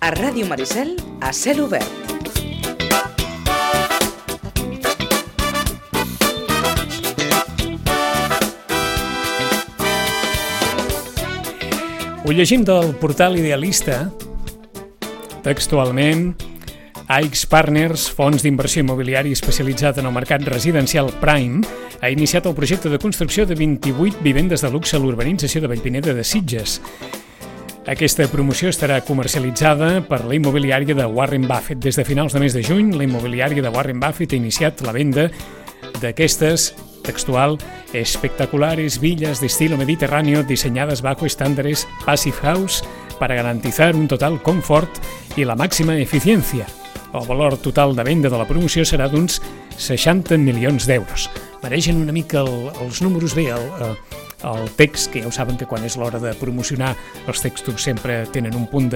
A Ràdio Maricel, a cel obert. Ho llegim del portal Idealista, textualment, AX Partners, fons d'inversió immobiliari especialitzat en el mercat residencial Prime, ha iniciat el projecte de construcció de 28 vivendes de luxe a l'urbanització de Vallpineda de Sitges. Aquesta promoció estarà comercialitzada per la immobiliària de Warren Buffett. Des de finals de mes de juny, la immobiliària de Warren Buffett ha iniciat la venda d'aquestes textual, espectaculares villas de estilo mediterráneo diseñadas bajo estándares Passive House para garantizar un total confort i la màxima eficiència. El valor total de venda de la promoció serà d'uns 60 milions d'euros. Mereixen una mica el, els números bé, el, eh, el text, que ja ho saben que quan és l'hora de promocionar els textos sempre tenen un punt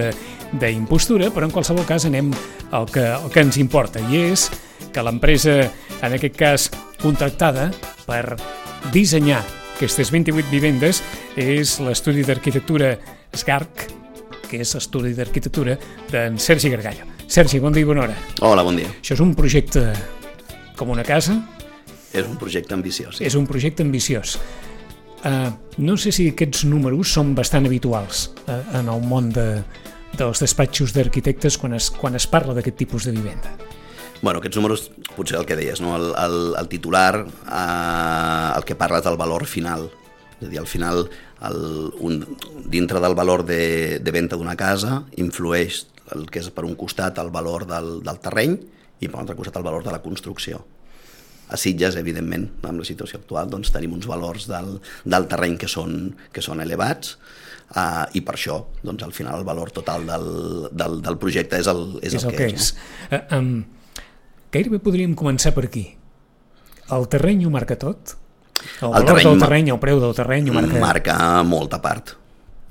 d'impostura, però en qualsevol cas anem al que, al que ens importa, i és que l'empresa, en aquest cas contractada per dissenyar aquestes 28 vivendes, és l'estudi d'arquitectura SGARC, que és l'estudi d'arquitectura d'en Sergi Gargallo. Sergi, bon dia i bona hora. Hola, bon dia. Això és un projecte com una casa? És un projecte ambiciós. Sí. És un projecte ambiciós. Uh, no sé si aquests números són bastant habituals uh, en el món de, dels despatxos d'arquitectes quan, es, quan es parla d'aquest tipus de vivenda. Bueno, aquests números, potser el que deies, no? el, el, el titular, eh, el que parla és del valor final. És a dir, al final, el, un, dintre del valor de, de venda d'una casa, influeix el que és per un costat el valor del, del terreny i per l'altre costat el valor de la construcció. A Sitges, evidentment, amb la situació actual, doncs tenim uns valors del, del terreny que són, que són elevats, uh, i per això, doncs, al final, el valor total del, del, del projecte és el, és, és el, el que, que és. és. Uh, um, gairebé podríem començar per aquí. El terreny ho marca tot? El, El valor terreny del terreny, el preu del terreny ho marca... marca molta part.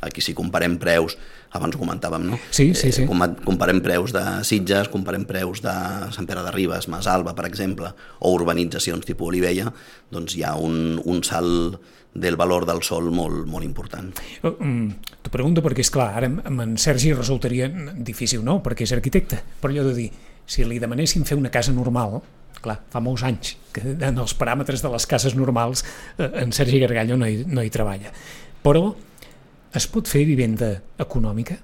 Aquí si comparem preus, abans ho comentàvem, no? Sí, sí, sí. Eh, com- comparem preus de Sitges, comparem preus de Sant Pere de Ribes, Masalba, per exemple, o urbanitzacions tipus Olivella, doncs hi ha un, un salt del valor del sol molt, molt important. Uh, um, T'ho pregunto perquè, és clar, ara amb- amb en Sergi resultaria difícil, no?, perquè és arquitecte, però allò de dir, si li demanessin fer una casa normal, clar, fa molts anys que en els paràmetres de les cases normals eh, en Sergi Gargallo no hi, no hi treballa. Però es pot fer vivenda econòmica?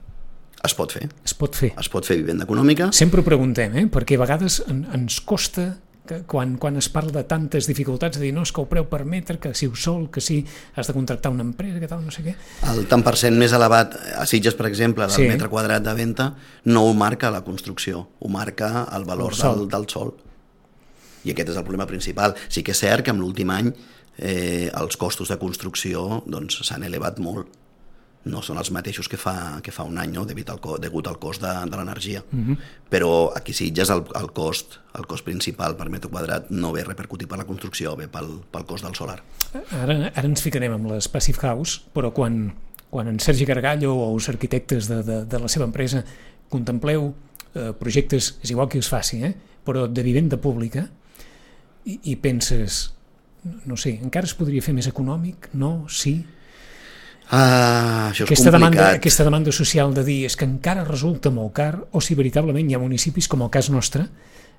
Es pot fer, Es pot fer. es pot fer vivenda econòmica, Sempre ho preguntem, eh? perquè a vegades en, ens costa que quan, quan es parla de tantes dificultats de dir no, és que el preu per metre, que si ho sol, que si has de contractar una empresa, que tal, no sé què. el tant per cent més elevat a Sitges, per exemple, del Sí. metre quadrat de venda, no ho marca la construcció, ho marca el valor El sol. del, del sol. I aquest és el problema principal. Sí que és cert que en l'últim any eh, els costos de construcció doncs, s'han elevat molt. No són els mateixos que fa, que fa un any, no? degut, al, co- degut al cost de, de l'energia. Mm -hmm. Però aquí sí, ja és el, el, cost, el cost principal per metre quadrat no ve repercutit per la construcció, ve pel, pel cost del solar. Ara, ara ens ficarem amb les Passive House, però quan, quan en Sergi Gargallo o els arquitectes de, de, de la seva empresa contempleu eh, projectes, és igual que us faci, eh? però de vivenda pública, i, i penses, no sé, encara es podria fer més econòmic? No? Sí? Ah, això és aquesta complicat. demanda, aquesta demanda social de dir és que encara resulta molt car o si veritablement hi ha municipis com el cas nostre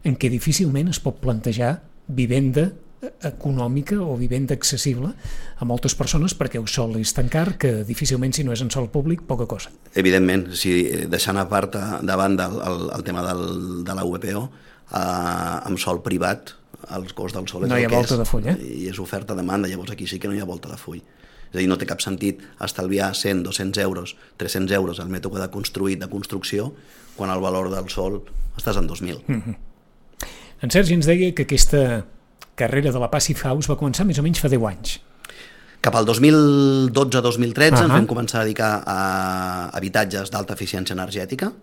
en què difícilment es pot plantejar vivenda eh, econòmica o vivenda accessible a moltes persones perquè el sol és tan car que difícilment si no és en sol públic poca cosa. Evidentment, si deixant a part a, de banda el, el, el tema del, de la UPO, eh, amb sol privat, el cost del sol és No hi el ha volta és, de full, eh? I és oferta-demanda, llavors aquí sí que no hi ha volta de full. És a dir, no té cap sentit estalviar 100, 200 euros, 300 euros al metre quadrat construït de construcció quan el valor del sol estàs en 2.000. Mm. En Sergi ens deia que aquesta carrera de la Passive House va començar més o menys fa 10 anys. Cap al 2012-2013 uh Ahà. ens vam començar a dedicar a habitatges d'alta eficiència energètica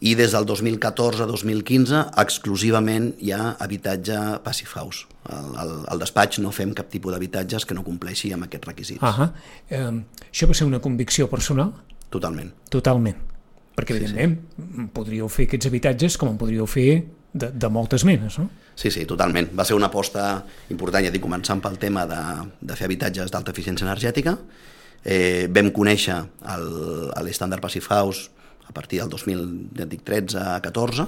i des del 2014-2015 exclusivament hi ha habitatge Passive House. Al, al, al despatx no fem cap tipus d'habitatges que no compleixi amb aquests requisits. Ah eh, això va ser una convicció personal? Totalment. Totalment. Perquè, evidentment, sí. podríeu fer aquests habitatges com en podríeu fer de, de moltes menes, no? Sí, sí, totalment. Va ser una aposta important, ja dic, començant pel tema de, de fer habitatges d'alta eficiència energètica. Eh, vam conèixer l'estàndard Passive House a partir del 2013 a 14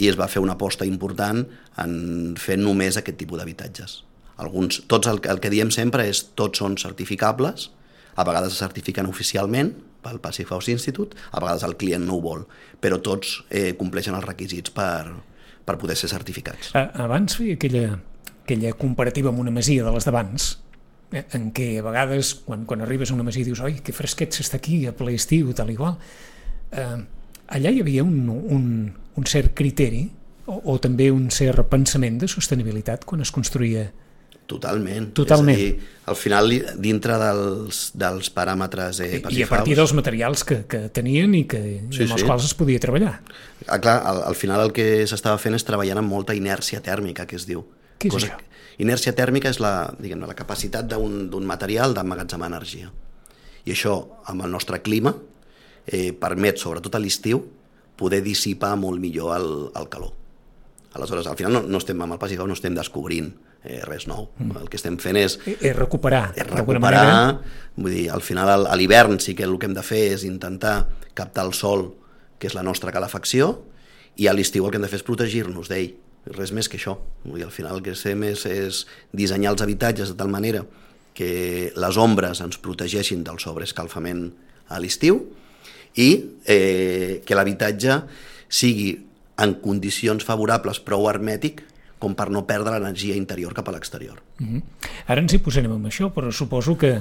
i es va fer una aposta important en fer només aquest tipus d'habitatges. Alguns, tots el, el que diem sempre és tots són certificables, a vegades es certifiquen oficialment pel Passive House Institute, a vegades el client no ho vol, però tots eh, compleixen els requisits per, per poder ser certificats. Abans feia aquella, aquella comparativa amb una masia de les d'abans, eh, en què a vegades quan, quan arribes a una masia dius oi, que fresquet s'està aquí a ple estiu, tal i qual. Eh, allà hi havia un, un, un cert criteri o, o també un cert pensament de sostenibilitat quan es construïa Totalment. Totalment. És a dir, al final, dintre dels, dels paràmetres eh, I a partir dels materials que, que tenien i, que, sí, amb els sí. quals es podia treballar. Ah, clar, al, al final el que s'estava fent és treballant amb molta inèrcia tèrmica, que es diu. Què és Cosa, això? Inèrcia tèrmica és la, diguem la capacitat d'un material d'emmagatzemar energia. I això, amb el nostre clima, eh, permet, sobretot a l'estiu, poder dissipar molt millor el, el calor. Aleshores, al final no, no estem amb el Pacífic, no estem descobrint eh, res nou. Mm. El que estem fent és... És recuperar, és recuperar, vull dir, al final a l'hivern sí que el que hem de fer és intentar captar el sol, que és la nostra calefacció, i a l'estiu el que hem de fer és protegir-nos d'ell, res més que això. Vull dir, al final el que fem és, és dissenyar els habitatges de tal manera que les ombres ens protegeixin del sobreescalfament a l'estiu i eh, que l'habitatge sigui en condicions favorables prou hermètic com per no perdre l'energia interior cap a l'exterior. Mm -hmm. Ara ens hi posarem amb això, però suposo que,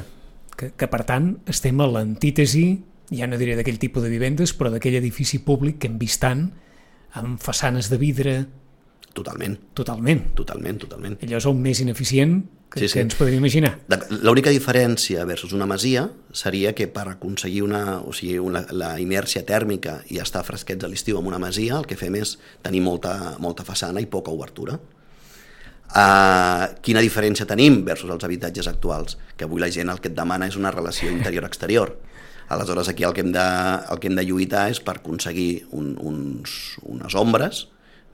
que, que per tant estem a l'antítesi, ja no diré d'aquell tipus de vivendes, però d'aquell edifici públic que hem vist tant, amb façanes de vidre... Totalment. Totalment. Totalment, totalment. Allò és el més ineficient que, sí, sí. que ens podríem imaginar. L'única diferència versus una masia seria que per aconseguir una, o sigui, una, la inèrcia tèrmica i estar fresquets a l'estiu amb una masia, el que fem és tenir molta, molta façana i poca obertura. Uh, quina diferència tenim versus els habitatges actuals? Que avui la gent el que et demana és una relació interior-exterior. Aleshores, aquí el que hem de, el que hem de lluitar és per aconseguir un, uns, unes ombres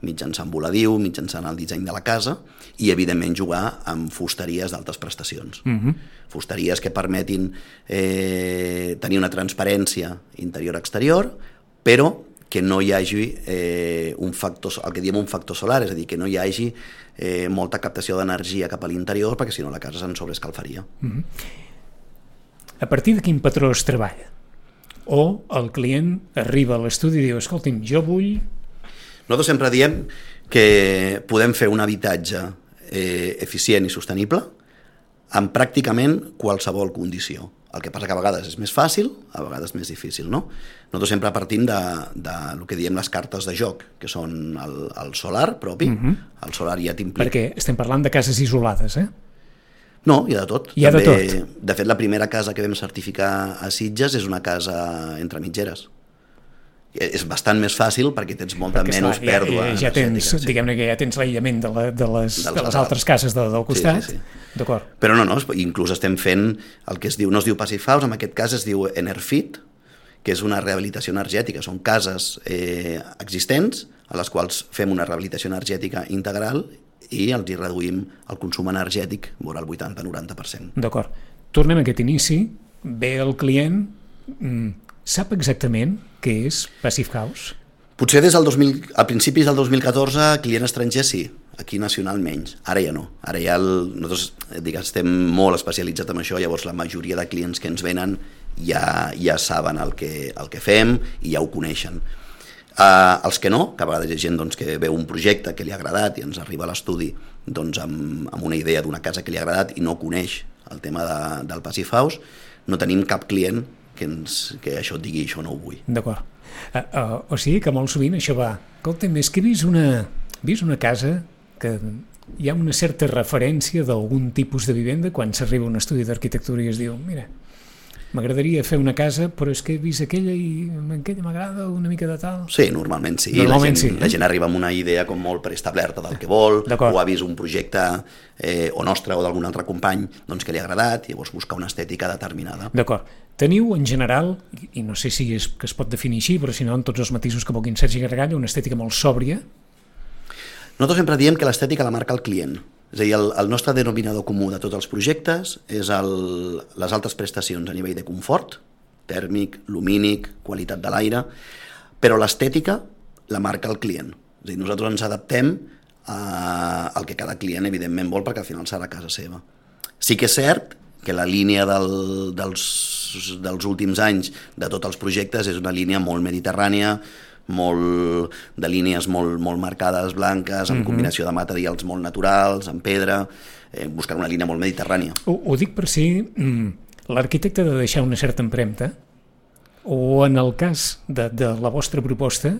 mitjançant voladiu, mitjançant el disseny de la casa i, evidentment, jugar amb fusteries d'altes prestacions. Uh mhm. -huh. Fusteries que permetin eh, tenir una transparència interior-exterior, però que no hi hagi eh, un factor, el que diem un factor solar, és a dir, que no hi hagi eh, molta captació d'energia cap a l'interior, perquè si no la casa se'n sobreescalfaria. Uh mhm. -huh. A partir de quin patró es treballa? O el client arriba a l'estudi i diu, escolti'm, jo vull nosaltres sempre diem que podem fer un habitatge eh, eficient i sostenible amb pràcticament qualsevol condició. El que passa que a vegades és més fàcil, a vegades més difícil, no? Nosaltres sempre partim de, de el que diem les cartes de joc, que són el, el solar propi, uh mhm. -huh. el solar ja t'implica... Perquè estem parlant de cases isolades, eh? No, hi ha de tot. Hi ha També, de tot. De fet, la primera casa que vam certificar a Sitges és una casa entre mitgeres és bastant més fàcil perquè tens molta perquè, menys clar, pèrdua ja, ja tens, sí. diguem-ne que ja tens l'aïllament de, la, de, les, de, de les altres cases. de, del costat sí, sí, sí. d'acord. Però no, no, inclús estem fent el que es diu, no es diu Passive House, en aquest cas es diu Enerfit que és una rehabilitació energètica. Són cases eh, existents a les quals fem una rehabilitació energètica integral i els hi reduïm el consum energètic vora el 80-90% d'acord, tornem a aquest inici. Ve el client mm, Sap exactament què és Passive House? Potser des del 2000, a principis del 2014, client estranger sí, aquí nacional menys. Ara ja no. Ara ja el, nosaltres digues, estem molt especialitzats en això, llavors la majoria de clients que ens venen ja, ja saben el que, el que fem i ja ho coneixen. Uh, els que no, que a vegades hi ha gent doncs, que veu un projecte que li ha agradat i ens arriba a l'estudi doncs, amb, amb una idea d'una casa que li ha agradat i no coneix el tema de, del Passive House, no tenim cap client que, ens, que això et digui això no ho vull. D'acord. Uh, uh, o sigui que molt sovint això va... Escolta, més que he vist una, vist una casa que hi ha una certa referència d'algun tipus de vivenda quan s'arriba a un estudi d'arquitectura i es diu, mira, m'agradaria fer una casa, però és que he vist aquella i aquella m'agrada una mica de tal. Sí, normalment sí. Normalment la, gent, sí, eh? la gent arriba amb una idea com molt preestablerta del que vol, o ha vist un projecte eh, o nostre o d'algun altre company doncs, que li ha agradat, i llavors busca una estètica determinada. D'acord. Teniu, en general, i no sé si és que es pot definir així, però si no, en tots els matisos que vulguin Sergi Gargalla, una estètica molt sòbria? Nosaltres sempre diem que l'estètica la marca el client. És a dir, el, el nostre denominador comú de tots els projectes és el, les altes prestacions a nivell de confort, tèrmic, lumínic, qualitat de l'aire. però l'estètica la marca el client. És a dir, nosaltres ens adaptem a, al que cada client evidentment vol perquè al final serà casa seva. Sí que és cert que la línia del, dels, dels últims anys de tots els projectes és una línia molt mediterrània, molt de línies molt, molt marcades, blanques, amb mm -hmm. combinació de materials molt naturals, amb pedra, eh, buscant una línia molt mediterrània. Ho, ho dic per si mm, l'arquitecte ha de deixar una certa empremta o en el cas de, de la vostra proposta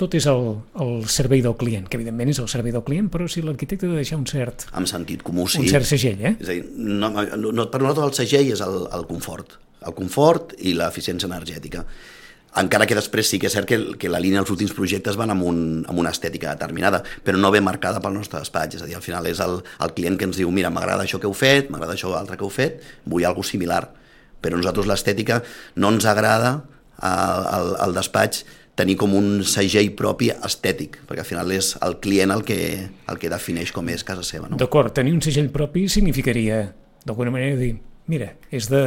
tot és el, el servei del client, que evidentment és el servei del client, però si l'arquitecte ha de deixar un cert... Amb sentit comú, sí. Un cert segell, eh? És a dir, no, no, per nosaltres el segell és el, el confort, el confort i l'eficiència energètica. Encara que després sí que és cert que, que la línia dels últims projectes van amb, un, amb una estètica determinada, però no ve marcada pel nostre despatx. És a dir, al final és el, el client que ens diu mira, m'agrada això que heu fet, m'agrada això altre que heu fet, vull alguna similar. Però nosaltres l'estètica no ens agrada al, al, al despatx tenir com un segell propi estètic, perquè al final és el client el que, el que defineix com és casa seva. No? D'acord, tenir un segell propi significaria, d'alguna manera, dir, mira, és de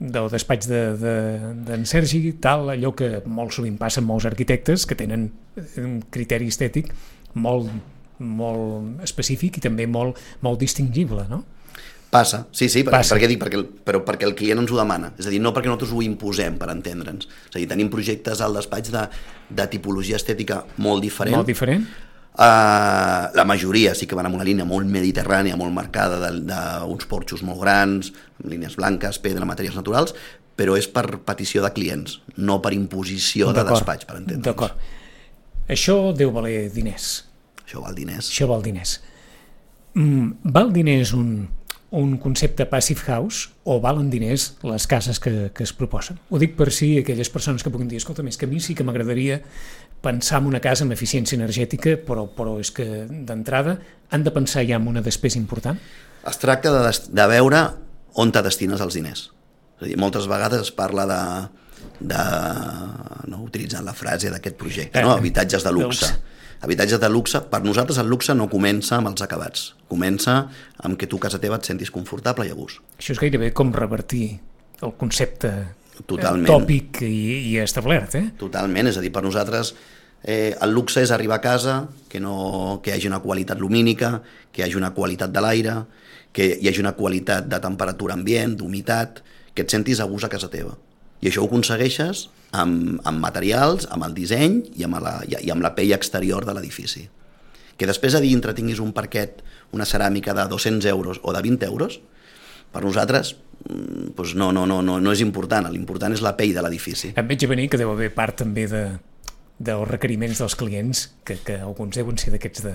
del despatx d'en de, de, Sergi, tal, allò que molt sovint passa amb molts arquitectes que tenen un criteri estètic molt, molt específic i també molt, molt distingible, no? Passa, sí, sí, perquè, Passa. perquè dic, perquè, però perquè el client ens ho demana, és a dir, no perquè nosaltres ho imposem per entendre'ns, és a dir, tenim projectes al despatx de, de tipologia estètica molt diferent. Molt diferent. Uh, la majoria sí que van amb una línia molt mediterrània, molt marcada d'uns porxos molt grans, amb línies blanques, pedra, materials naturals, però és per petició de clients, no per imposició de despatx, per entendre'ns. D'acord. Això deu valer diners. Això val diners. Això val diners. Mm, val diners un, un concepte passive house o valen diners les cases que, que es proposen. Ho dic per si aquelles persones que puguin dir escolta, més que a mi sí que m'agradaria pensar en una casa amb eficiència energètica, però, però és que d'entrada han de pensar ja en una despesa important? Es tracta de, de veure on te destines els diners. És a dir, moltes vegades es parla de, de no, utilitzant la frase d'aquest projecte, no? habitatges de luxe. De luxe habitatges de luxe, per nosaltres el luxe no comença amb els acabats, comença amb que tu a casa teva et sentis confortable i a gust. Això és gairebé com revertir el concepte Totalment. tòpic i, i establert, eh? Totalment, és a dir, per nosaltres eh, el luxe és arribar a casa, que, no, que hi hagi una qualitat lumínica, que hi hagi una qualitat de l'aire, que hi hagi una qualitat de temperatura ambient, d'humitat, que et sentis a gust a casa teva. I això ho aconsegueixes amb, amb materials, amb el disseny i amb la, i amb la pell exterior de l'edifici. Que després a dintre tinguis un parquet, una ceràmica de 200 euros o de 20 euros, per nosaltres doncs no, no, no, no, no és important, l'important és la pell de l'edifici. Em veig a venir que deu haver part també de, dels requeriments dels clients, que, que alguns deuen ser d'aquests de,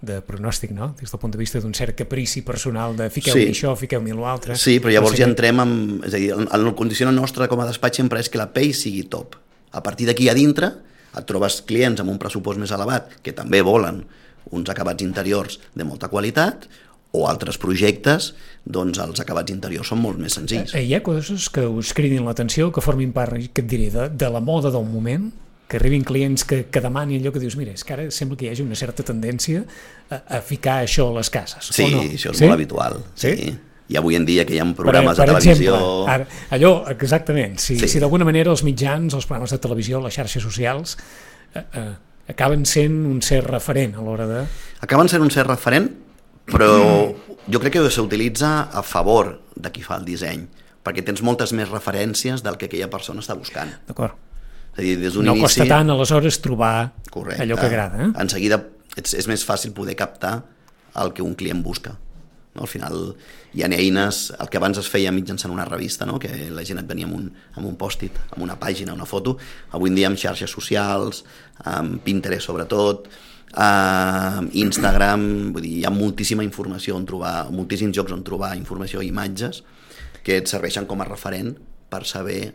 de pronòstic, no? Des del punt de vista d'un cert caprici personal de fiqueu-me sí. això, fiqueu-me l'altre... Sí, però llavors ja entrem en... És a dir, el, el condicionant nostre com a despatx sempre és que la pell sigui top. A partir d'aquí a dintre et trobes clients amb un pressupost més elevat que també volen uns acabats interiors de molta qualitat o altres projectes, doncs els acabats interiors són molt més senzills. Eh, hi ha coses que us cridin l'atenció, que formin part, que et diré, de, de la moda del moment, que arribin clients que, que demanin allò que dius, mira, és que ara sembla que hi hagi una certa tendència a, a ficar això a les cases. Sí, no? això és sí? molt habitual. Sí? sí. I avui en dia que hi ha programes per, per de televisió... Exemple, ara, allò, exactament, si, sí. si d'alguna manera els mitjans, els programes de televisió, les xarxes socials, eh, eh, acaben sent un cert referent a l'hora de... Acaben sent un cert referent, però jo crec que s'utilitza a favor de qui fa el disseny, perquè tens moltes més referències del que aquella persona està buscant. D'acord és a dir, des d'un no inici... costa tant, aleshores, trobar Correcte. allò que agrada. Eh? En seguida és, és més fàcil poder captar el que un client busca. No? Al final hi ha eines, el que abans es feia mitjançant una revista, no? que la gent et venia amb un, amb un pòstit, amb una pàgina, una foto, avui en dia amb xarxes socials, amb Pinterest sobretot, uh, Instagram, vull dir, hi ha moltíssima informació on trobar, moltíssims jocs on trobar informació i imatges que et serveixen com a referent per saber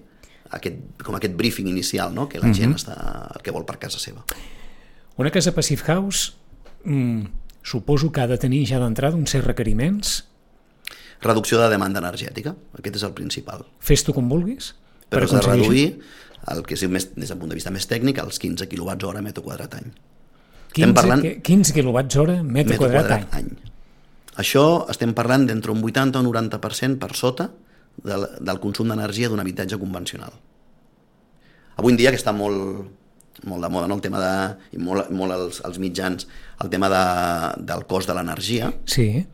aquest, com aquest briefing inicial no? que la mm -hmm. gent està, que vol per casa seva. Una casa Passive House mm, suposo que ha de tenir ja d'entrada uns certs requeriments Reducció de demanda energètica, aquest és el principal. Fes-t'ho com vulguis? Però has de reduir el que és més, des del punt de vista més tècnic, els 15 kWh hora metro quadrat any. 15, parlant... 15 kWh hora metro, metro quadrat, quadrat any. any. Això estem parlant d'entre un 80 o un 90% per sota del, del consum d'energia d'un habitatge convencional. avui en dia que està molt, molt de moda, no? el tema de, i molt, molt els, els mitjans, el tema de, del cost de l'energia, Sí.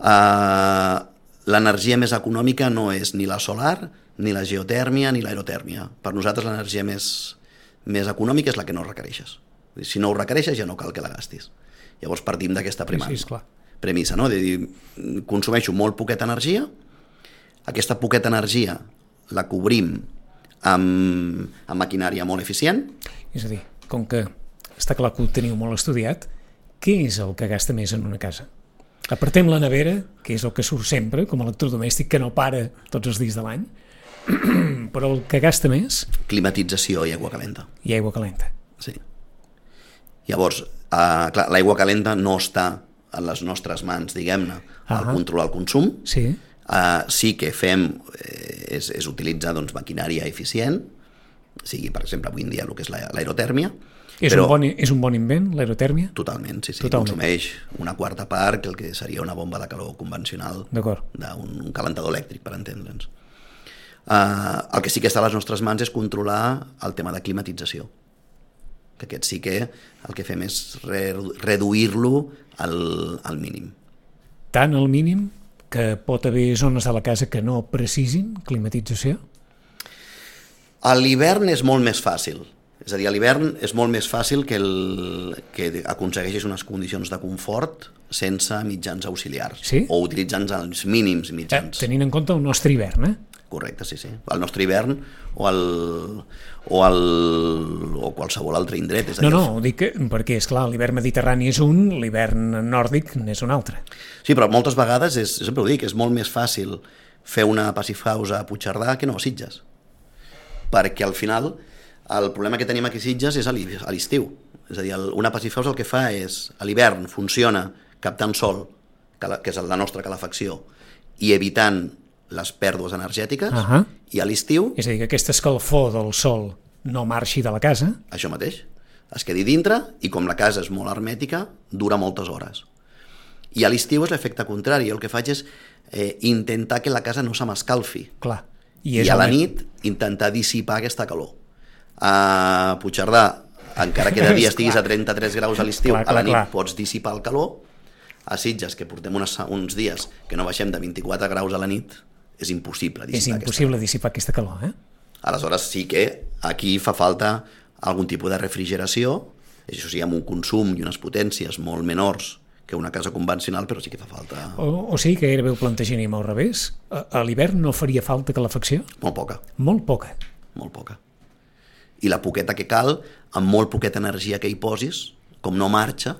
uh, l'energia més econòmica no és ni la solar, ni la geotèrmia, ni l'aerotèrmia. Per nosaltres l'energia més, més econòmica és la que no requereixes. Si no ho requereixes ja no cal que la gastis. Llavors partim d'aquesta Sí, premissa sí, esclar. premissa, no? de dir, consumeixo molt poqueta energia, aquesta poqueta energia la cobrim amb, amb maquinària molt eficient, És a dir, com que està clar que ho teniu molt estudiat, què és el que gasta més en una casa? Apartem la nevera, que és el que surt sempre, com a electrodomèstic que no para tots els dies de l'any, però el que gasta més climatització i aigua calenta. i aigua calenta. Sí. Llavors, eh, clar, l'aigua calenta no està en les nostres mans, diguem-ne, al controlar el consum. Sí, Uh, sí que fem eh, és, és utilitzar doncs, maquinària eficient, sigui, per exemple, avui en dia el que és la- l'aerotèrmia, és, un bon, és un bon invent, l'aerotèrmia? Totalment, sí, sí. Totalment. Consumeix una quarta part que el que seria una bomba de calor convencional d'un un calentador elèctric, per entendre'ns. Uh, el que sí que està a les nostres mans és controlar el tema de climatització. Que aquest sí que el que fem és re reduir-lo al, al mínim. Tant al mínim que pot haver zones de la casa que no precisin climatització? A l'hivern és molt més fàcil. És a dir, a l'hivern és molt més fàcil que, el, que aconsegueixis unes condicions de confort sense mitjans auxiliars. Sí? O utilitzant els mínims Eh, mitjans. tenint en compte el nostre hivern, eh? Correcte, sí, sí. El nostre hivern o, el, o, el, o qualsevol altre indret. És No, no, ho dic que- perquè, és clar l'hivern mediterrani és un, l'hivern nòrdic n'és un altre. Sí, però moltes vegades, és, sempre ho dic, és molt més fàcil fer una passifausa a Puigcerdà que no a Sitges. Perquè al final el problema que tenim aquí a Sitges és a l'estiu. És a dir, una passifausa el que fa és, a l'hivern funciona captant sol, que és la nostra calefacció, i evitant les pèrdues energètiques, Ahà. i a l'estiu, És a dir, que aquesta escalfor del sol no marxi de la casa, això mateix, es quedi dintre i com la casa és molt hermètica, dura moltes hores. I a l'estiu és l'efecte contrari. El que faig és eh, intentar que la casa no se m'escalfi. clar. I, és I a la nit intentar dissipar aquesta calor. A Puigcerdà, encara que de dia estiguis a 33 graus a l'estiu, a la nit clar. pots dissipar el calor. A Sitges, que portem unes, uns dies que no baixem de 24 graus a la nit, és impossible És dissipar impossible dissipar aquesta calor, eh? Aleshores sí que aquí fa falta algun tipus de refrigeració, això sí, amb un consum i unes potències molt menors que una casa convencional, però sí que fa falta O, o sigui que gairebé ho plantejaríem al revés. A, a l'hivern no faria falta calefacció? molt poca, Molt poca. molt poca. I la poqueta que cal, amb molt poqueta energia que hi posis, com no marxa,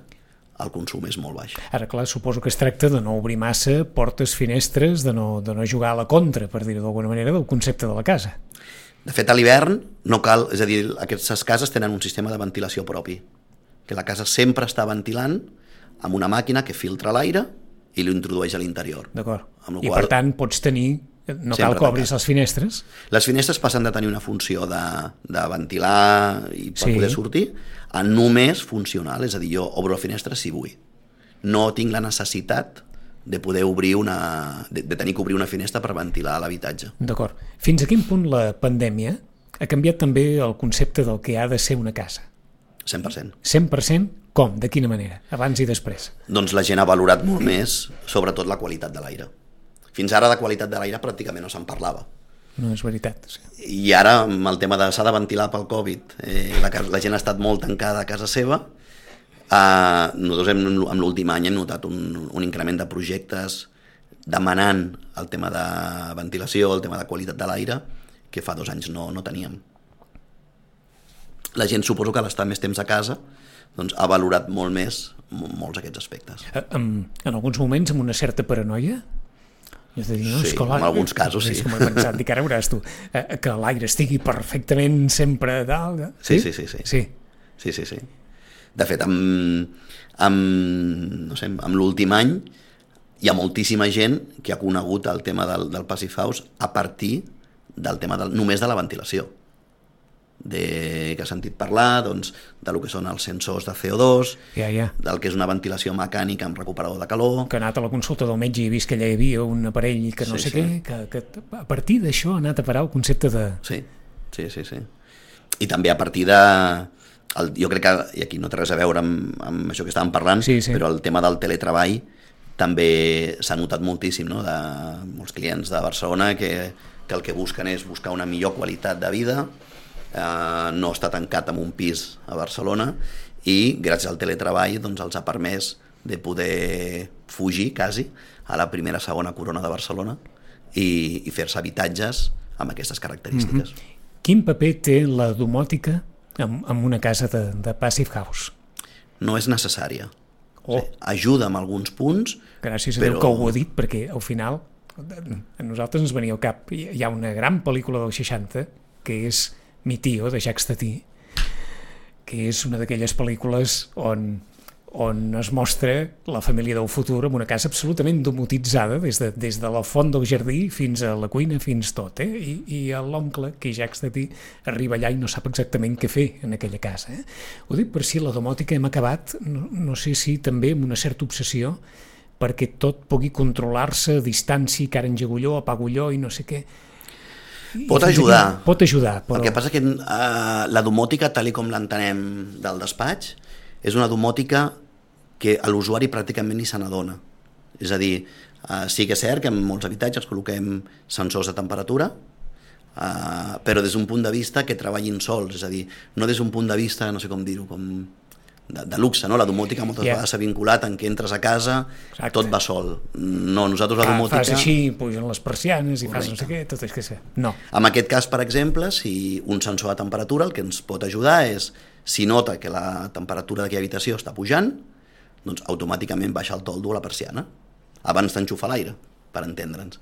el consum és molt baix. Ara, clar, suposo que es tracta de no obrir massa portes, finestres, de no, de no jugar a la contra, per dir-ho d'alguna manera, del concepte de la casa. De fet, a l'hivern no cal, és a dir, aquestes cases tenen un sistema de ventilació propi, que la casa sempre està ventilant amb una màquina que filtra l'aire i l'introdueix a l'interior. D'acord? La I qual- per tant pots tenir... No Sempre cal que obris les finestres. Les finestres passen de tenir una funció de, de ventilar i per Sí. poder sortir a només funcional, és a dir, jo obro la finestra si vull. No tinc la necessitat de poder obrir una... de, de tenir que obrir una finestra per ventilar l'habitatge. D'acord. Fins a quin punt la pandèmia ha canviat també el concepte del que ha de ser una casa? 100%. 100% com? De quina manera? Abans i després. Doncs la gent ha valorat molt més, sobretot la qualitat de l'aire. Fins ara de qualitat de l'aire pràcticament no se'n parlava. No és veritat. Sí. I ara, amb el tema de s'ha de ventilar pel Covid, eh, la, la gent ha estat molt tancada a casa seva, eh, nosaltres hem, en l'últim any hem notat un, un increment de projectes demanant el tema de ventilació, el tema de qualitat de l'aire, que fa dos anys no, no teníem. La gent suposo que a l'estar més temps a casa doncs, ha valorat molt més mo- molts aquests aspectes. Eh, En, en alguns moments amb una certa paranoia? És a dir, no, Sí, l'aire- en alguns casos, sí. És com he pensat, dic, ara veuràs tu, eh, que l'aire estigui perfectament sempre dalt. eh? Sí, sí, sí, sí. sí. Sí, sí, sí. De fet, amb, amb, no sé, amb l'últim any hi ha moltíssima gent que ha conegut el tema del, del Passive House a partir del tema del, només de la ventilació de, que ha sentit parlar doncs, de lo que són els sensors de CO2, Ja, ja. del que és una ventilació mecànica amb recuperador de calor, que ha anat a la consulta del metge i he vist que allà hi havia un aparell que no Sí, sé sí. què, que, que a partir d'això ha anat a parar el concepte de... Sí, sí, sí, sí. I també a partir de... El, jo crec que, i aquí no té res a veure amb, amb això que estàvem parlant, Sí, sí. però el tema del teletreball també s'ha notat moltíssim, no? de molts clients de Barcelona que, que el que busquen és buscar una millor qualitat de vida, eh, no està tancat en un pis a Barcelona i gràcies al teletreball doncs, els ha permès de poder fugir quasi a la primera segona corona de Barcelona i, i fer-se habitatges amb aquestes característiques. Mm -hmm. Quin paper té la domòtica en, en una casa de, de Passive House? No és necessària. Oh. Sí, ajuda en alguns punts, Gràcies a Però- Déu que ho ha dit, perquè al final a nosaltres ens venia al cap. Hi hi ha una gran pel·lícula del 60 que és Mi tio, de Jacques Tati, que és una d'aquelles pel·lícules on on es mostra la família del futur en una casa absolutament domotitzada des de, des de la font del jardí fins a la cuina, fins tot, eh? I, i l'oncle, que és Jacques Tati, arriba allà i no sap exactament què fer en aquella casa. Eh? Ho dic per si la domòtica hem acabat, no, no sé si també amb una certa obsessió perquè tot pugui controlar-se a distància, que ara engego allò, apago allò i no sé què. Pot ajudar. Pot ajudar, però... El que passa que uh, la domòtica, tal com l'entenem del despatx, és una domòtica que a l'usuari pràcticament ni se n'adona. És a dir, uh, sí que és cert que en molts habitatges col·loquem sensors de temperatura, uh, però des d'un punt de vista que treballin sols, és a dir, no des d'un punt de vista, no sé com dir-ho, com de, de luxe, no? La domòtica moltes yeah. vegades s'ha vinculat en que entres a casa, Exacte. tot va sol. No, nosaltres la Fa, domòtica... fas així, pugen les persianes i fas no sé Correcte. què, tot és que sé. No. En aquest cas, per exemple, si un sensor de temperatura el que ens pot ajudar és, si nota que la temperatura d'aquella habitació està pujant, doncs automàticament baixa el toldo a la persiana, abans d'enxufar l'aire, per entendre'ns.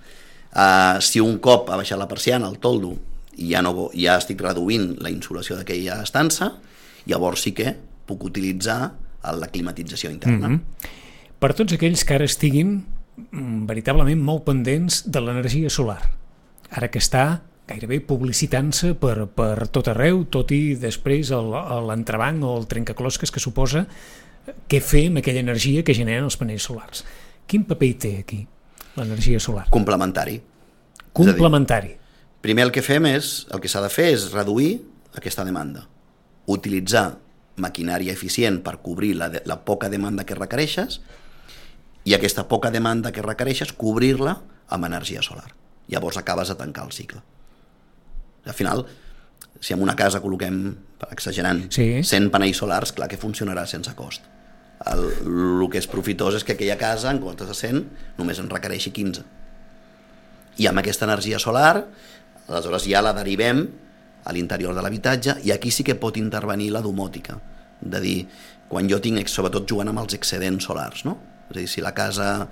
Uh, si un cop ha baixat la persiana, el toldo, i ja, no, ja estic reduint la insolació d'aquella estança, llavors sí que puc utilitzar la climatització interna. Mm -hmm. Per tots aquells que ara estiguin mm, veritablement molt pendents de l'energia solar, ara que està gairebé publicitant-se per, per tot arreu, tot i després l'entrebanc o el trencaclosques que suposa què fer amb aquella energia que generen els panells solars. Quin paper hi té aquí l'energia solar? Complementari. Complementari. Primer el que fem és, el que s'ha de fer és reduir aquesta demanda. Utilitzar maquinària eficient per cobrir la, de, la poca demanda que requereixes i aquesta poca demanda que requereixes cobrir-la amb energia solar. Llavors acabes de tancar el cicle. Al final, si en una casa col·loquem, exagerant, Sí. 100 panells solars, clar que funcionarà sense cost. El, el que és profitós és que aquella casa, en comptes de 100, només en requereixi 15 i amb aquesta energia solar aleshores ja la derivem a l'interior de l'habitatge i aquí sí que pot intervenir la domòtica de dir, quan jo tinc, sobretot jugant amb els excedents solars, no? És a dir, si la casa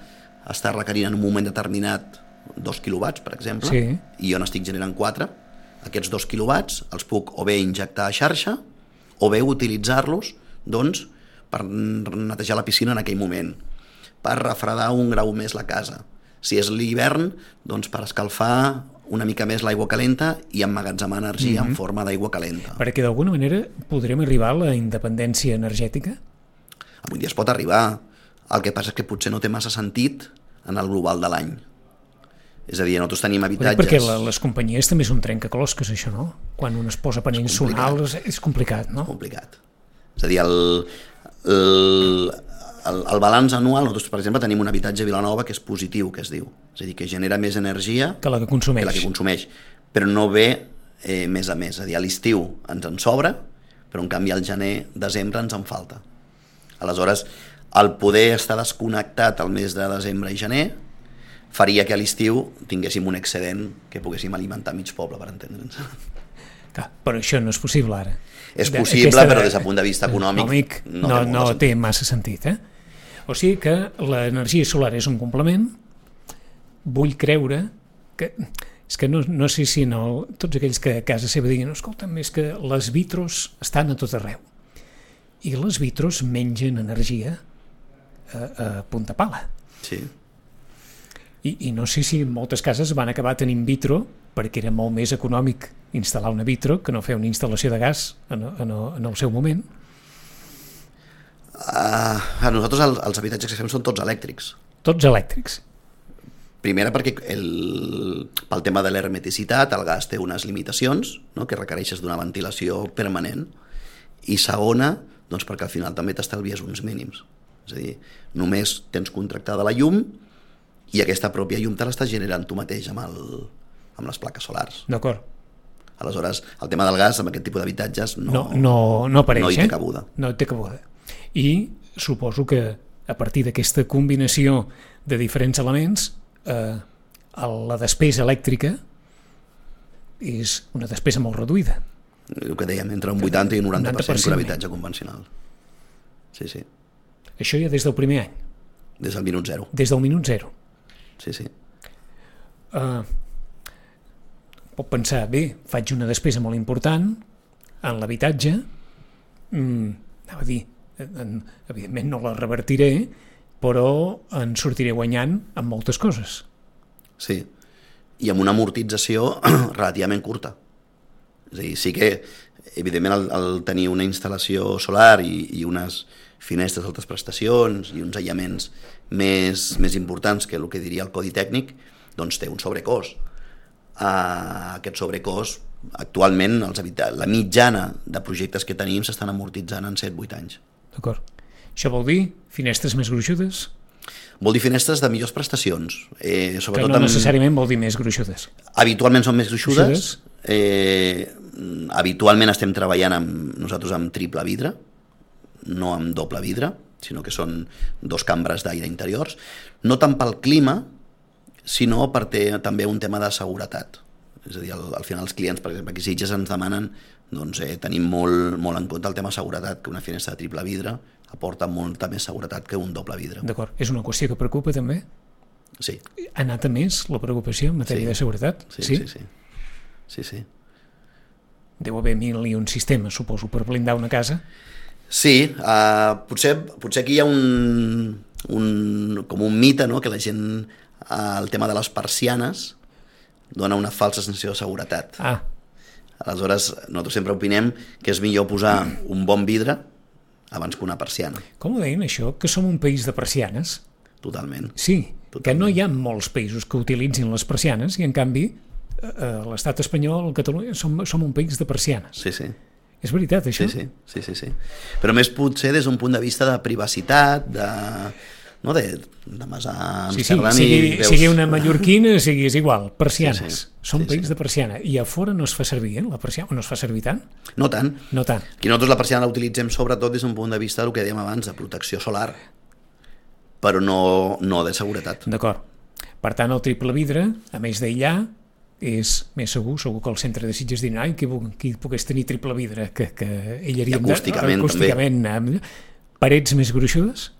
està requerint en un moment determinat 2 quilowatts, per exemple, Sí. i jo n'estic generant 4, aquests 2 quilowatts els puc o bé injectar a xarxa o bé utilitzar-los doncs, per netejar la piscina en aquell moment, per refredar un grau més la casa. Si és l'hivern, doncs per escalfar una mica més l'aigua calenta i emmagatzemar energia mm -hmm. en forma d'aigua calenta. Perquè d'alguna manera podrem arribar a la independència energètica? Avui dia es pot arribar. El que passa és que potser no té massa sentit en el global de l'any. És a dir, nosaltres tenim habitatges... perquè les companyies també és un trencaclosques, això, no? Quan un es posa complicat. solars és complicat, no? complicat. És a dir, el, el, el, el balanç anual, nosaltres, per exemple, tenim un habitatge a Vilanova que és positiu, que es diu. És a dir, que genera més energia Que la que consumeix. que la que consumeix, però no ve eh, més a més. És a dir, a l'estiu ens en sobra, però en canvi al gener, desembre ens en falta. Aleshores, el poder estar desconnectat al mes de desembre i gener faria que a l'estiu tinguéssim un excedent que poguéssim alimentar mig poble, per entendre'ns. Però això no és possible ara. És possible, aquesta però des del punt de vista econòmic econòmic no no, té no, de té massa sentit, eh? O sigui que l'energia solar és un complement, vull creure que... És que no, no sé si no, tots aquells que a casa seva diguin escolta'm, és que les vitros estan a tot arreu. I les vitros mengen energia a, a punta pala. Sí. I, I no sé si moltes cases van acabar tenint vitro perquè era molt més econòmic instal·lar una vitro que no fer una instal·lació de gas en, en, en el seu moment. Uh, a nosaltres el, els habitatges que fem són tots elèctrics. Tots elèctrics. Primera perquè el, pel tema de l'hermeticitat el gas té unes limitacions no? que requereixes d'una ventilació permanent i segona doncs perquè al final també t'estalvies uns mínims és a dir, només tens contractada la llum i aquesta pròpia llum te l'estàs generant tu mateix amb, el, amb les plaques solars D'acord. aleshores el tema del gas amb aquest tipus d'habitatges no, No, no, no apareix, no hi té eh? cabuda No hi té cabuda. I suposo que a partir d'aquesta combinació de diferents elements eh, la despesa elèctrica és una despesa molt reduïda. el que dèiem, entre un 80 i un 90%, 90% que 90%. un habitatge convencional sí, sí, Això ja des del primer any, des del minut zero des del minut zero. sí, sí. Uh, pot pensar, bé, faig una despesa molt important en l'habitatge, mm, anava a dir, en, evidentment no la revertiré, però en sortiré guanyant amb moltes coses. Sí, i amb una amortització relativament curta. És a dir, sí que, evidentment, el, el tenir una instal·lació solar i, i unes finestres d'altres prestacions i uns aïllaments més, més importants que el que diria el codi tècnic, doncs té un sobrecost. Uh, aquest sobrecost, actualment, els la mitjana de projectes que tenim s'estan amortitzant en 7-8 anys. D'acord? Això vol dir finestres més gruixudes, Vol dir finestres de millors prestacions. Eh, que sobretot no amb- necessàriament vol dir més gruixudes. Habitualment són més gruixudes. Gruixudes. Eh, habitualment estem treballant amb, nosaltres amb triple vidre, no amb doble vidre, sinó que són dos cambres d'aire interiors. No tant pel clima, sinó per té també un tema de seguretat. És a dir, al, al final els clients, per exemple, aquí Sitges ens demanen doncs, eh, tenim molt, molt en compte el tema seguretat, que una finestra de triple vidre aporta molta més seguretat que un doble vidre. D'acord? És una qüestió que preocupa també? Sí, Ha anat a més la preocupació en matèria Sí. de seguretat? sí, sí. sí, sí, sí. Deu haver mil i un sistemes, suposo, per blindar una casa. Sí, uh, potser, potser aquí hi ha un, un, com un mite, no?, que la gent, uh, el tema de les persianes, dona una falsa sensació de seguretat. Ah, Aleshores, nosaltres sempre opinem que és millor posar un bon vidre abans que una persiana, com ho deien això? Que som un país de persianes? totalment. Sí, que Totalment. no hi ha molts països que utilitzin les persianes i en canvi eh, eh, l'estat espanyol, Catalunya, som, som un país de persianes. Sí, sí, És veritat, això? sí, sí, sí, sí, sí. Però més potser des d'un punt de vista de privacitat, de, no, de, de mas a Sí, sí, Amsterdam sigui, veus... sigui una mallorquina, sigui és igual, persianes. Sí, sí. Som Sí, país sí. de persiana. I a fora no es fa servir, eh, la persiana, o no es fa servir tant? No tant, No tant. Aquí nosaltres la persiana la utilitzem sobretot des d'un punt de vista del que dèiem abans, de protecció solar, però no, no de seguretat. D'acord. Per tant, el triple vidre, a més d'aïllar, és més segur, segur que el centre de Sitges diran ai, qui, pogués tenir triple vidre, que, que aïllaríem... I acústicament, acústicament també. Parets més gruixudes?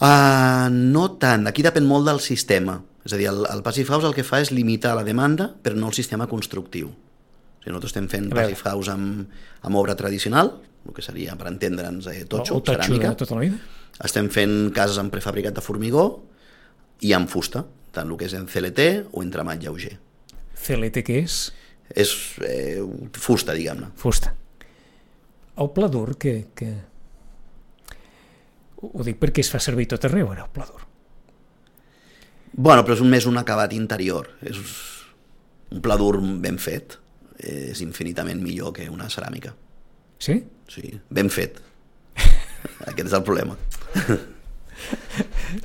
Uh, no tant, aquí depèn molt del sistema. És a dir, el, el Passive House el que fa és limitar la demanda, però no el sistema constructiu. O sigui, nosaltres estem fent. Passive House amb, amb obra tradicional, el que seria, per entendre'ns, eh, totxo, o totxo ceràmica. tota la vida? Estem fent cases amb prefabricat de formigó i amb fusta, tant el que és en CLT o entramat lleuger. CLT què és? És eh, fusta, diguem-ne. Fusta. El pla dur, que, que... Ho dic perquè es fa servir tot arreu, ara, el pla dur. Bueno, però és un, més un acabat interior. És un pla dur ben fet. És infinitament millor que una ceràmica. Sí? Sí, ben fet. Aquest és el problema.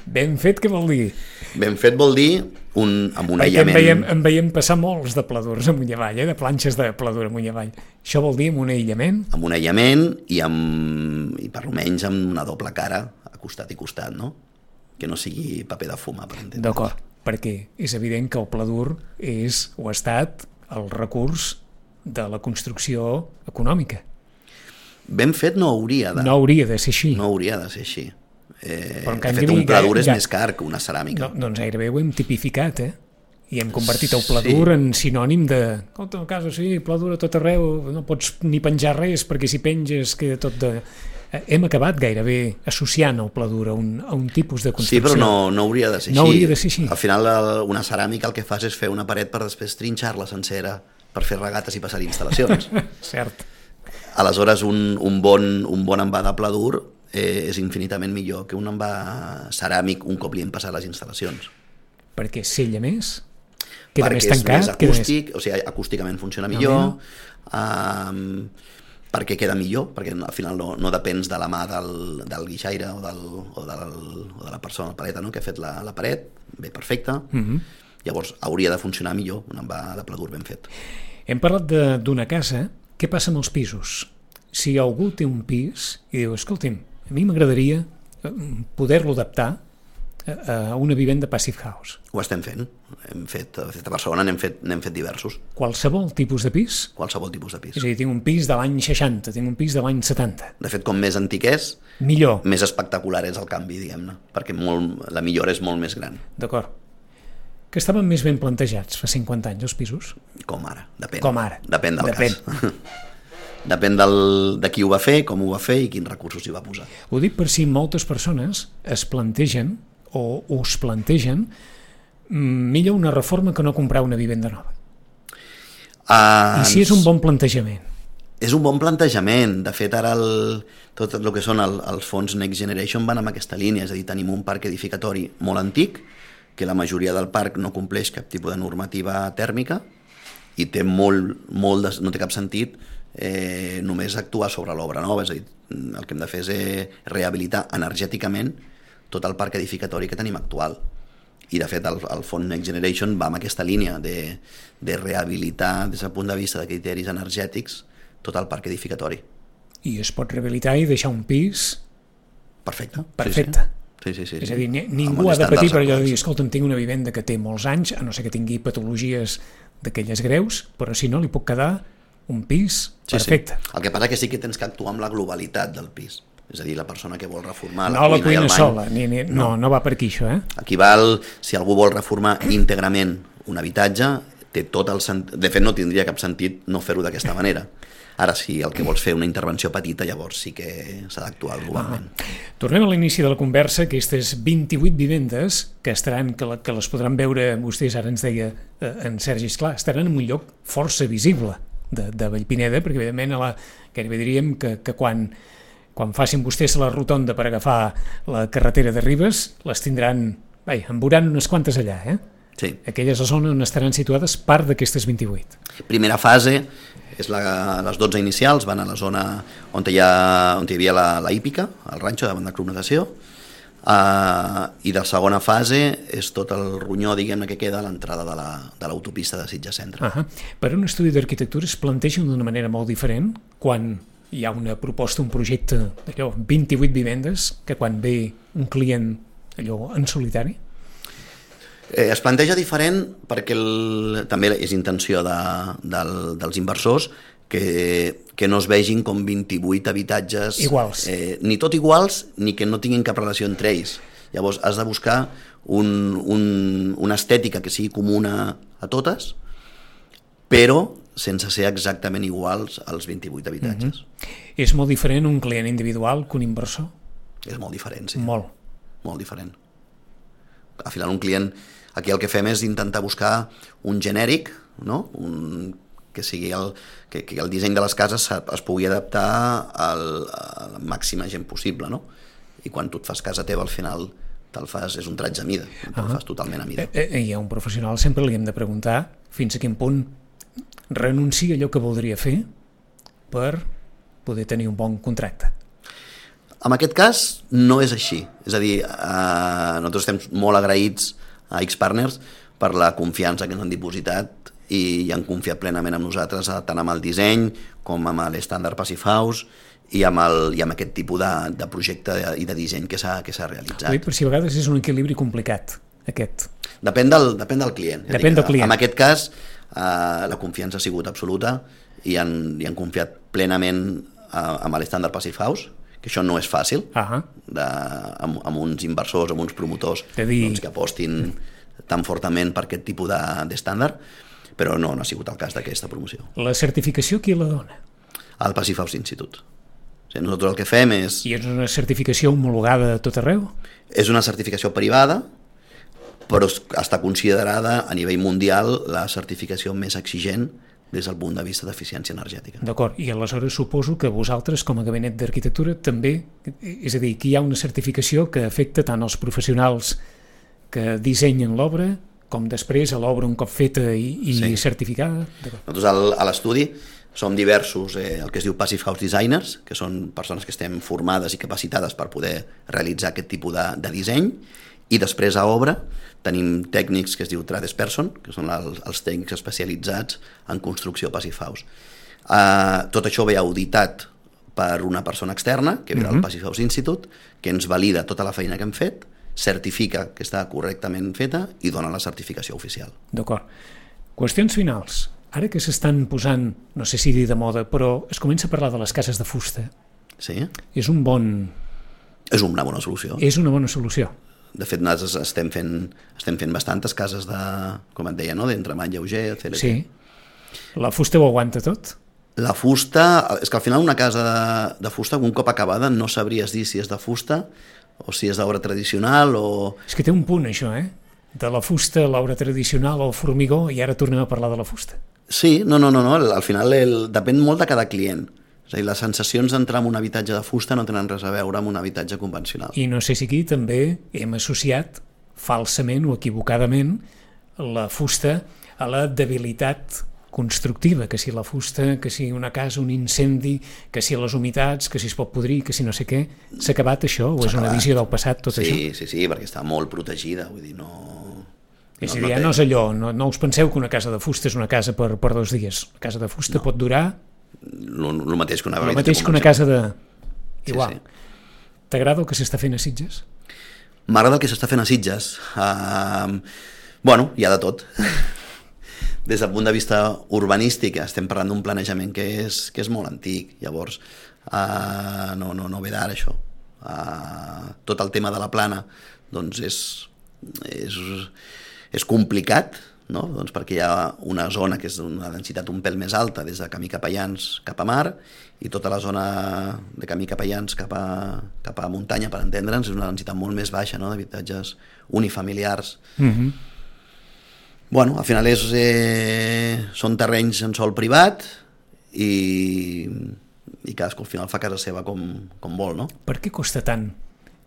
Ben fet, què vol dir? Ben fet vol dir un, amb un Perquè en aïllament... veiem, en veiem passar molts de pladurs amunt i avall, eh? de planxes de pladur amunt i avall. Això vol dir amb un aïllament? amb un aïllament i, amb, i per almenys amb una doble cara a costat i costat, no? Que no sigui paper de fumar, per entendre. D'acord, perquè és evident que el pladur és o ha estat el recurs de la construcció econòmica. Ben fet no hauria de, No hauria de ser així. no hauria de ser així. Eh, Però en de fet, un pla dur és ja- més car que una ceràmica. No, doncs gairebé ho hem tipificat, eh? I hem convertit el pladur Sí. en sinònim de... Escolta, a casa sí, pladur a tot arreu, no pots ni penjar res perquè si penges queda tot de... Eh, Hem acabat gairebé associant el pladur a un, a un tipus de Sí, construcció. però no, no hauria de ser No així. hauria de ser així. Al final, una ceràmica el que fas és fer una paret per després trinxar-la sencera per fer regates i passar instal·lacions. Cert. Aleshores, un, un, bon, un bon envà de pla dur eh, és infinitament millor que un envà ceràmic un cop li hem passat les instal·lacions. Perquè sella més? Queda perquè més és tancat? més queda acústic, o sigui, acústicament funciona millor, um, perquè queda millor, perquè al final no, no depens de la mà del, del guixaire o, del, o, del, o de la persona, la paleta, no? que ha fet la, la paret, bé, perfecte, mm. -hmm. llavors hauria de funcionar millor, un va de pladur ben fet. Hem parlat d'una casa. Què passa amb els pisos? Si algú té un pis i diu, escolti'm, a mi m'agradaria eh, poder-lo adaptar a, una vivenda passive house. Ho estem fent, hem fet, de fet a Barcelona n'hem fet, n'hem fet diversos, Qualsevol tipus de pis? qualsevol tipus de pis. És a dir, tinc un pis de l'any 60, tinc un pis de l'any 70. De fet, com més antic és, Millor, més espectacular és el canvi, diguem-ne, perquè molt, la millora és molt més gran, d'acord. Que estaven més ben plantejats fa 50 anys, els pisos? com ara, depèn. Com ara. Depèn del Depèn. cas. depèn del, de qui ho va fer, com ho va fer i quins recursos hi va posar. Ho dic per si moltes persones es plantegen o us plantegen mm, millor una reforma que no comprar una vivenda nova. Uh, I si és un bon plantejament? És un bon plantejament. De fet, ara el, tot el que són el, els fons Next Generation van amb aquesta línia, és a dir, tenim un parc edificatori molt antic, que la majoria del parc no compleix cap tipus de normativa tèrmica i té molt, molt de, no té cap sentit eh, només actuar sobre l'obra nova, és a dir, el que hem de fer és eh, rehabilitar energèticament tot el parc edificatori que tenim actual. I, de fet, el, el Fons Next Generation va amb aquesta línia de, de rehabilitar, des del punt de vista de criteris energètics, tot el parc edificatori. I es pot rehabilitar i deixar un pis Perfecte. perfecte. Sí, sí, sí. sí, És sí. a dir, ningú ha de patir per allò de dir, escolta'm, tinc una vivenda que té molts anys, a no ser que tingui patologies d'aquelles greus, però si no li puc quedar un pis Sí, perfecte. Sí. El que passa que sí que tens que actuar amb la globalitat del pis. És a dir, la persona que vol reformar No la i cuina el bany. sola, ni, ni, no, no va per aquí això, eh? Aquí val, si algú vol reformar íntegrament un habitatge, té tot el sent... De fet, no tindria cap sentit no fer-ho d'aquesta manera. Ara, si el que vols fer una intervenció petita, llavors sí que s'ha d'actuar globalment. Tornem a l'inici de la conversa, aquestes 28 vivendes que estaran, que, la, que les podran veure, vostès ara ens deia eh, en Sergi Esclar, estaran en un lloc força visible de, de Vallpineda, perquè evidentment a la, gairebé diríem que, que quan, quan facin vostès la rotonda per agafar la carretera de Ribes, les tindran, vai, en veuran unes quantes allà, eh? Sí. Aquella és la zona on estaran situades part d'aquestes 28. Primera fase és la, les 12 inicials, van a la zona on hi, ha, on hi havia la, la hípica, el ranxo davant de clonació, uh, i de segona fase és tot el ronyó diguem que queda a l'entrada de la- de l'autopista de Sitges Centre. Uh -huh. Per un estudi d'arquitectura es planteja d'una manera molt diferent quan hi ha una proposta, un projecte d'allò, 28 vivendes, que quan ve un client allò en solitari? Eh, es planteja diferent perquè el, també és intenció de, del, dels inversors que, que no es vegin com 28 habitatges Iguals. eh, ni tot iguals ni que no tinguin cap relació entre ells llavors has de buscar un, un, una estètica que sigui comuna a totes però sense ser exactament iguals als 28 habitatges És molt diferent un client individual que un inversor? és molt diferent, sí. Molt. molt diferent. Al final un client, aquí el que fem és intentar buscar un genèric, no? un, que sigui el, que, que el disseny de les cases se- es pugui adaptar al, a la màxima gent possible, no? I quan tu et fas casa teva, al final te'l fas, és un tratge a mida, te'l fas totalment a mida. Eh, eh, I a un professional sempre li hem de preguntar fins a quin punt renuncia allò que voldria fer per poder tenir un bon contracte. En aquest cas no és així, és a dir, eh, nosaltres estem molt agraïts a X-Partners per la confiança que ens han dipositat i, han confiat plenament en nosaltres, eh, tant amb el disseny com amb l'estàndard Passive House i amb, el, i amb aquest tipus de, de projecte i de disseny que s'ha realitzat. dic per si a vegades és un equilibri complicat, aquest. Depèn del, depèn del client. És a Depèn del client. En aquest cas, eh, la confiança ha sigut absoluta i han, i han confiat plenament eh, amb l'estàndard Passive House, que això no és fàcil, Ah de, amb, amb uns inversors, amb uns promotors De dir- doncs, que apostin tan fortament per aquest tipus de- d'estàndard, però no, no ha sigut el cas d'aquesta promoció. La certificació qui la dona? Passive House Institute. O sigui, nosaltres el que fem és... I és una certificació homologada a tot arreu? És una certificació privada, però es- està considerada a nivell mundial la certificació més exigent des del punt de vista d'eficiència energètica. D'acord, i aleshores suposo que vosaltres com a gabinet d'arquitectura també, és a dir, que hi ha una certificació que afecta tant els professionals que dissenyen l'obra com després a l'obra un cop feta i, i Sí. certificada? Nosaltres al, a l'estudi som diversos, eh, el que es diu Passive House Designers, que són persones que estem formades i capacitades per poder realitzar aquest tipus de, de disseny, i després a obra tenim tècnics que es diu Trades Person, que són els, els tècnics especialitzats en construcció Passive House. Uh, tot això ve auditat per una persona externa, que ve del Passive House Institute, que ens valida tota la feina que hem fet, certifica que està correctament feta i dona la certificació oficial. D'acord. Qüestions finals. Ara que s'estan posant, no sé si dir de moda, però es comença a parlar de les cases de fusta. Sí? És un bon... És una bona solució. És una bona solució. De fet, nosaltres estem fent, estem fent bastantes cases de, com et deia, no? d'entremat lleuger, CLT. Sí. La fusta ho aguanta tot? La fusta, és que al final una casa de, de fusta, un cop acabada, no sabries dir si és de fusta o si és d'obra tradicional o... És que té un punt, això, eh? De la fusta, l'obra tradicional, el formigó, i ara tornem a parlar de la fusta. Sí, no, no, no, no. al final el, depèn molt de cada client. És a dir, les sensacions d'entrar en un habitatge de fusta no tenen res a veure amb un habitatge convencional. I no sé si aquí també hem associat falsament o equivocadament la fusta a la debilitat constructiva, que si la fusta, que si una casa, un incendi, que si les humitats, que si es pot podrir, que si no sé què. S'ha acabat això? O és una visió del passat, tot això? Sí, sí, sí, perquè està molt protegida, vull dir, no... És a dir, ja no és allò, no, no us penseu que una casa de fusta és una casa per, per dos dies. La casa de fusta no. pot durar El mateix que una habitatge mateix que una casa de... Igual. sí. T'agrada el que s'està fent a Sitges? M'agrada el que s'està fent a Sitges. Uh, bueno, hi ha de tot. Des del punt de vista urbanístic estem parlant d'un planejament que és, que és molt antic. Llavors, uh, no, no, no ve d'ara això. Uh, tot el tema de la plana doncs és, és, és complicat, no? doncs perquè hi ha una zona que és d'una densitat un pèl més alta des de camí cap a Llans cap a mar i tota la zona de camí cap a Llans cap a, cap a muntanya, per entendre'ns, és una densitat molt més baixa no? d'habitatges unifamiliars. Mm -hmm. Bueno, al final és, eh, són terrenys en sol privat i, i cadascú al final fa casa seva com, com vol, no? Per què costa tant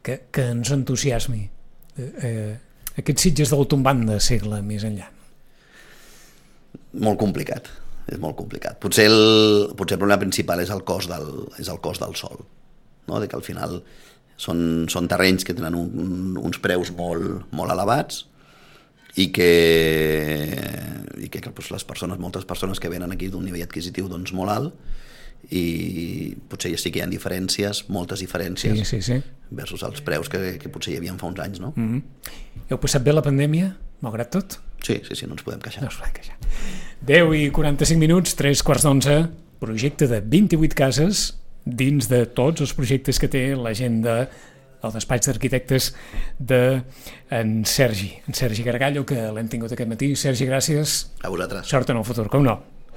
que, que ens entusiasmi eh, eh, aquests Sitges del tombant de segle més enllà? molt complicat és molt complicat. Potser el, potser el problema principal és el cost del, és el cost del sol, no? de que al final són, són terrenys que tenen un, uns preus molt, molt elevats i que, i que doncs, les persones, moltes persones que venen aquí d'un nivell adquisitiu doncs, molt alt i potser ja sí que hi ha diferències, moltes diferències Sí, sí, sí. versus els preus que, que potser hi havia fa uns anys, no? Mm -hmm. Heu passat bé la pandèmia, malgrat tot? Sí, sí, sí, no ens podem queixar. No us podem queixar. 10 i 45 minuts, 3 quarts d'onze, projecte de 28 cases dins de tots els projectes que té l'agenda el despatx d'arquitectes de en Sergi, en Sergi Gargallo, que l'hem tingut aquest matí. Sergi, gràcies. A vosaltres. Sort en el futur, com no.